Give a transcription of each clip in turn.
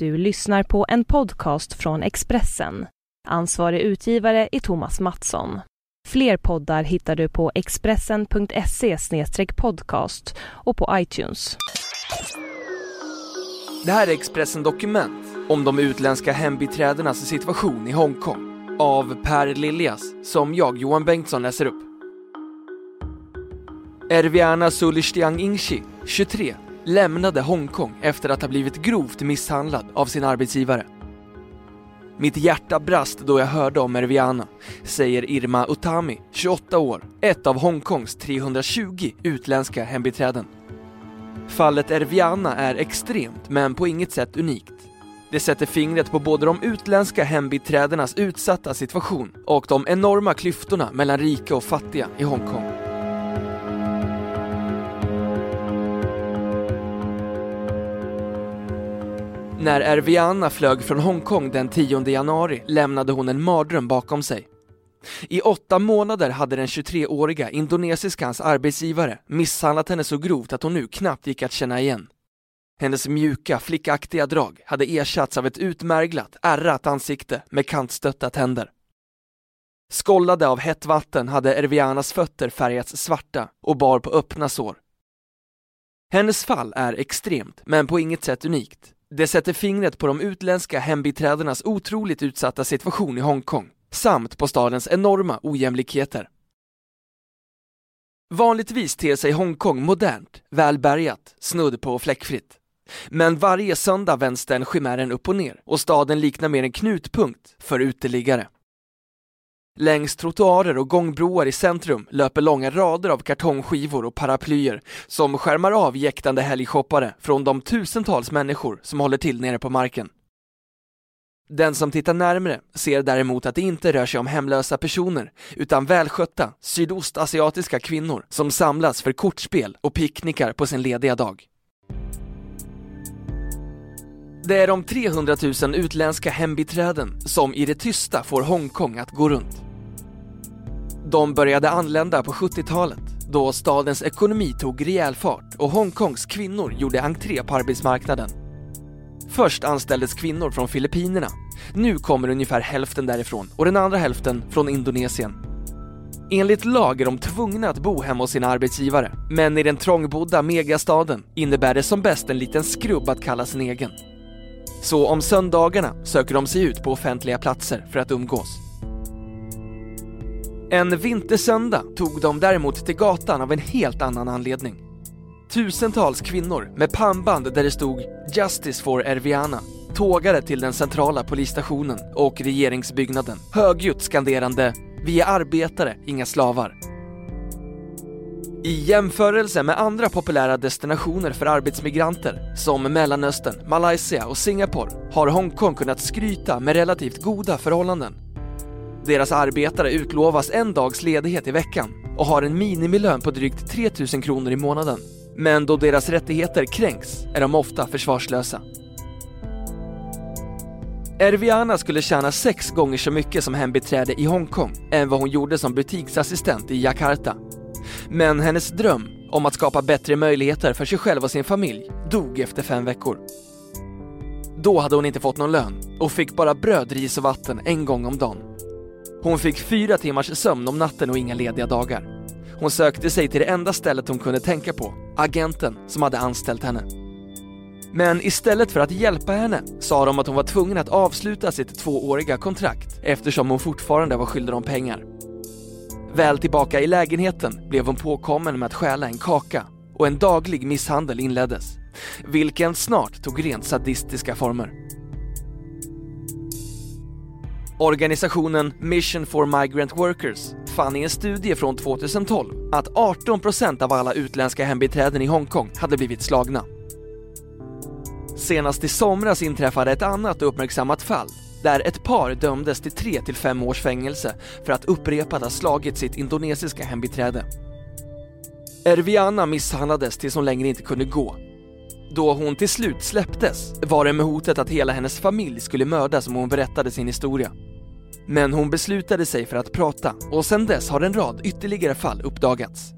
Du lyssnar på en podcast från Expressen. Ansvarig utgivare är Thomas Mattsson. Fler poddar hittar du på expressen.se podcast och på iTunes. Det här är Expressen Dokument om de utländska hembiträdenas situation i Hongkong av Per Liljas, som jag, Johan Bengtsson, läser upp. Erviana Sulishtiang Ingshi, 23, lämnade Hongkong efter att ha blivit grovt misshandlad av sin arbetsgivare. Mitt hjärta brast då jag hörde om Erviana, säger Irma Utami, 28 år, ett av Hongkongs 320 utländska hembiträden. Fallet Erviana är extremt, men på inget sätt unikt. Det sätter fingret på både de utländska hembiträdenas utsatta situation och de enorma klyftorna mellan rika och fattiga i Hongkong. När Erviana flög från Hongkong den 10 januari lämnade hon en mardröm bakom sig. I åtta månader hade den 23-åriga indonesiskans arbetsgivare misshandlat henne så grovt att hon nu knappt gick att känna igen. Hennes mjuka, flickaktiga drag hade ersatts av ett utmärglat, ärrat ansikte med kantstötta tänder. Skollade av hett vatten hade Ervianas fötter färgats svarta och bar på öppna sår. Hennes fall är extremt, men på inget sätt unikt. Det sätter fingret på de utländska hembiträdenas otroligt utsatta situation i Hongkong, samt på stadens enorma ojämlikheter. Vanligtvis ter sig Hongkong modernt, välbärgat, snudd på fläckfritt. Men varje söndag vänds den chimären upp och ner och staden liknar mer en knutpunkt för uteliggare. Längs trottoarer och gångbroar i centrum löper långa rader av kartongskivor och paraplyer som skärmar av jäktande helgshoppare från de tusentals människor som håller till nere på marken. Den som tittar närmre ser däremot att det inte rör sig om hemlösa personer utan välskötta sydostasiatiska kvinnor som samlas för kortspel och picknickar på sin lediga dag. Det är de 300 000 utländska hembiträden som i det tysta får Hongkong att gå runt. De började anlända på 70-talet då stadens ekonomi tog rejäl fart och Hongkongs kvinnor gjorde entré på arbetsmarknaden. Först anställdes kvinnor från Filippinerna. Nu kommer ungefär hälften därifrån och den andra hälften från Indonesien. Enligt lag är de tvungna att bo hemma hos sina arbetsgivare, men i den trångbodda megastaden innebär det som bäst en liten skrubb att kalla sin egen. Så om söndagarna söker de sig ut på offentliga platser för att umgås. En vintersöndag tog de däremot till gatan av en helt annan anledning. Tusentals kvinnor med pannband där det stod “Justice for Erviana” tågade till den centrala polisstationen och regeringsbyggnaden, högljutt skanderande “Vi är arbetare, inga slavar”. I jämförelse med andra populära destinationer för arbetsmigranter som Mellanöstern, Malaysia och Singapore har Hongkong kunnat skryta med relativt goda förhållanden. Deras arbetare utlovas en dags ledighet i veckan och har en minimilön på drygt 3000 kronor i månaden. Men då deras rättigheter kränks är de ofta försvarslösa. Erviana skulle tjäna sex gånger så mycket som hembiträde i Hongkong än vad hon gjorde som butiksassistent i Jakarta. Men hennes dröm om att skapa bättre möjligheter för sig själv och sin familj dog efter fem veckor. Då hade hon inte fått någon lön och fick bara bröd, ris och vatten en gång om dagen. Hon fick fyra timmars sömn om natten och inga lediga dagar. Hon sökte sig till det enda stället hon kunde tänka på, agenten som hade anställt henne. Men istället för att hjälpa henne sa de att hon var tvungen att avsluta sitt tvååriga kontrakt eftersom hon fortfarande var skyldig dem pengar. Väl tillbaka i lägenheten blev hon påkommen med att stjäla en kaka och en daglig misshandel inleddes, vilken snart tog rent sadistiska former. Organisationen Mission for Migrant Workers fann i en studie från 2012 att 18% av alla utländska hembiträden i Hongkong hade blivit slagna. Senast i somras inträffade ett annat uppmärksammat fall där ett par dömdes till 3 till 5 års fängelse för att upprepat ha slagit sitt indonesiska hembiträde. Erviana misshandlades tills hon längre inte kunde gå. Då hon till slut släpptes var det med hotet att hela hennes familj skulle mördas om hon berättade sin historia. Men hon beslutade sig för att prata och sedan dess har en rad ytterligare fall uppdagats.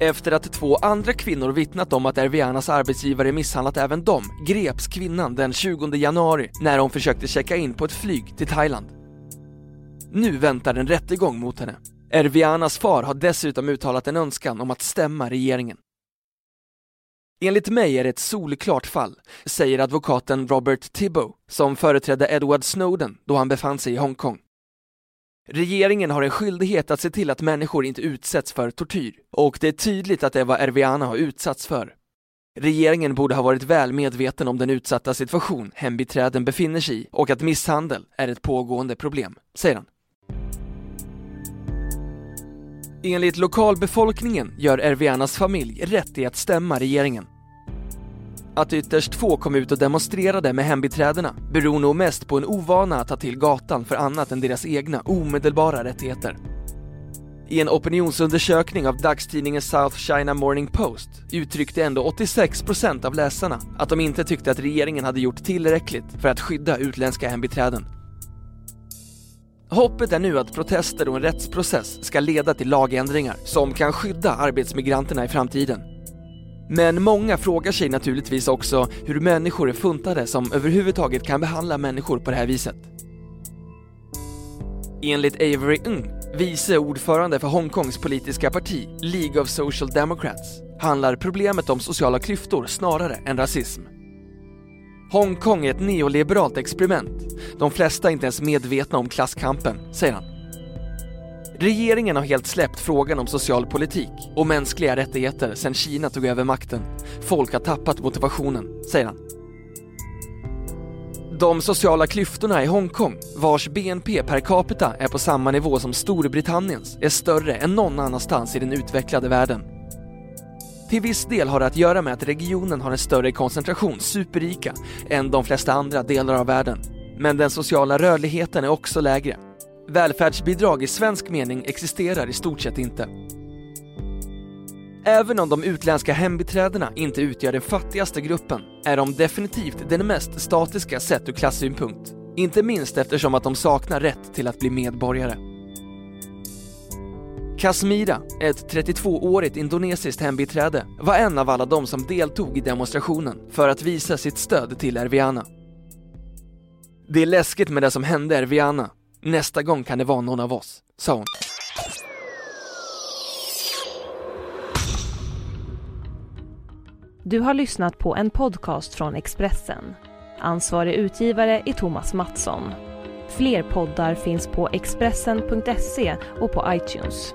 Efter att två andra kvinnor vittnat om att Ervianas arbetsgivare misshandlat även dem greps kvinnan den 20 januari när hon försökte checka in på ett flyg till Thailand. Nu väntar en rättegång mot henne. Ervianas far har dessutom uttalat en önskan om att stämma regeringen. Enligt mig är det ett solklart fall, säger advokaten Robert Thibault som företrädde Edward Snowden då han befann sig i Hongkong. Regeringen har en skyldighet att se till att människor inte utsätts för tortyr och det är tydligt att det är vad Erviana har utsatts för. Regeringen borde ha varit väl medveten om den utsatta situation hembiträden befinner sig i och att misshandel är ett pågående problem, säger han. Enligt lokalbefolkningen gör Ervianas familj rätt i att stämma regeringen. Att ytterst få kom ut och demonstrerade med hembiträdena beror nog mest på en ovana att ta till gatan för annat än deras egna omedelbara rättigheter. I en opinionsundersökning av dagstidningen South China Morning Post uttryckte ändå 86% av läsarna att de inte tyckte att regeringen hade gjort tillräckligt för att skydda utländska hembiträden. Hoppet är nu att protester och en rättsprocess ska leda till lagändringar som kan skydda arbetsmigranterna i framtiden. Men många frågar sig naturligtvis också hur människor är funtade som överhuvudtaget kan behandla människor på det här viset. Enligt Avery Ng, vice ordförande för Hongkongs politiska parti League of Social Democrats, handlar problemet om sociala klyftor snarare än rasism. Hongkong är ett neoliberalt experiment. De flesta är inte ens medvetna om klasskampen, säger han. Regeringen har helt släppt frågan om social politik och mänskliga rättigheter sedan Kina tog över makten. Folk har tappat motivationen, säger han. De sociala klyftorna i Hongkong, vars BNP per capita är på samma nivå som Storbritanniens, är större än någon annanstans i den utvecklade världen. Till viss del har det att göra med att regionen har en större koncentration superrika än de flesta andra delar av världen. Men den sociala rörligheten är också lägre. Välfärdsbidrag i svensk mening existerar i stort sett inte. Även om de utländska hembiträdena inte utgör den fattigaste gruppen är de definitivt den mest statiska sett ur klassynpunkt. Inte minst eftersom att de saknar rätt till att bli medborgare. Kasmira, ett 32-årigt indonesiskt hembiträde, var en av alla de som deltog i demonstrationen för att visa sitt stöd till Erviana. Det är läskigt med det som hände Erviana. Nästa gång kan det vara någon av oss, sa hon. Du har lyssnat på en podcast från Expressen. Ansvarig utgivare är Thomas Mattsson. Fler poddar finns på Expressen.se och på iTunes.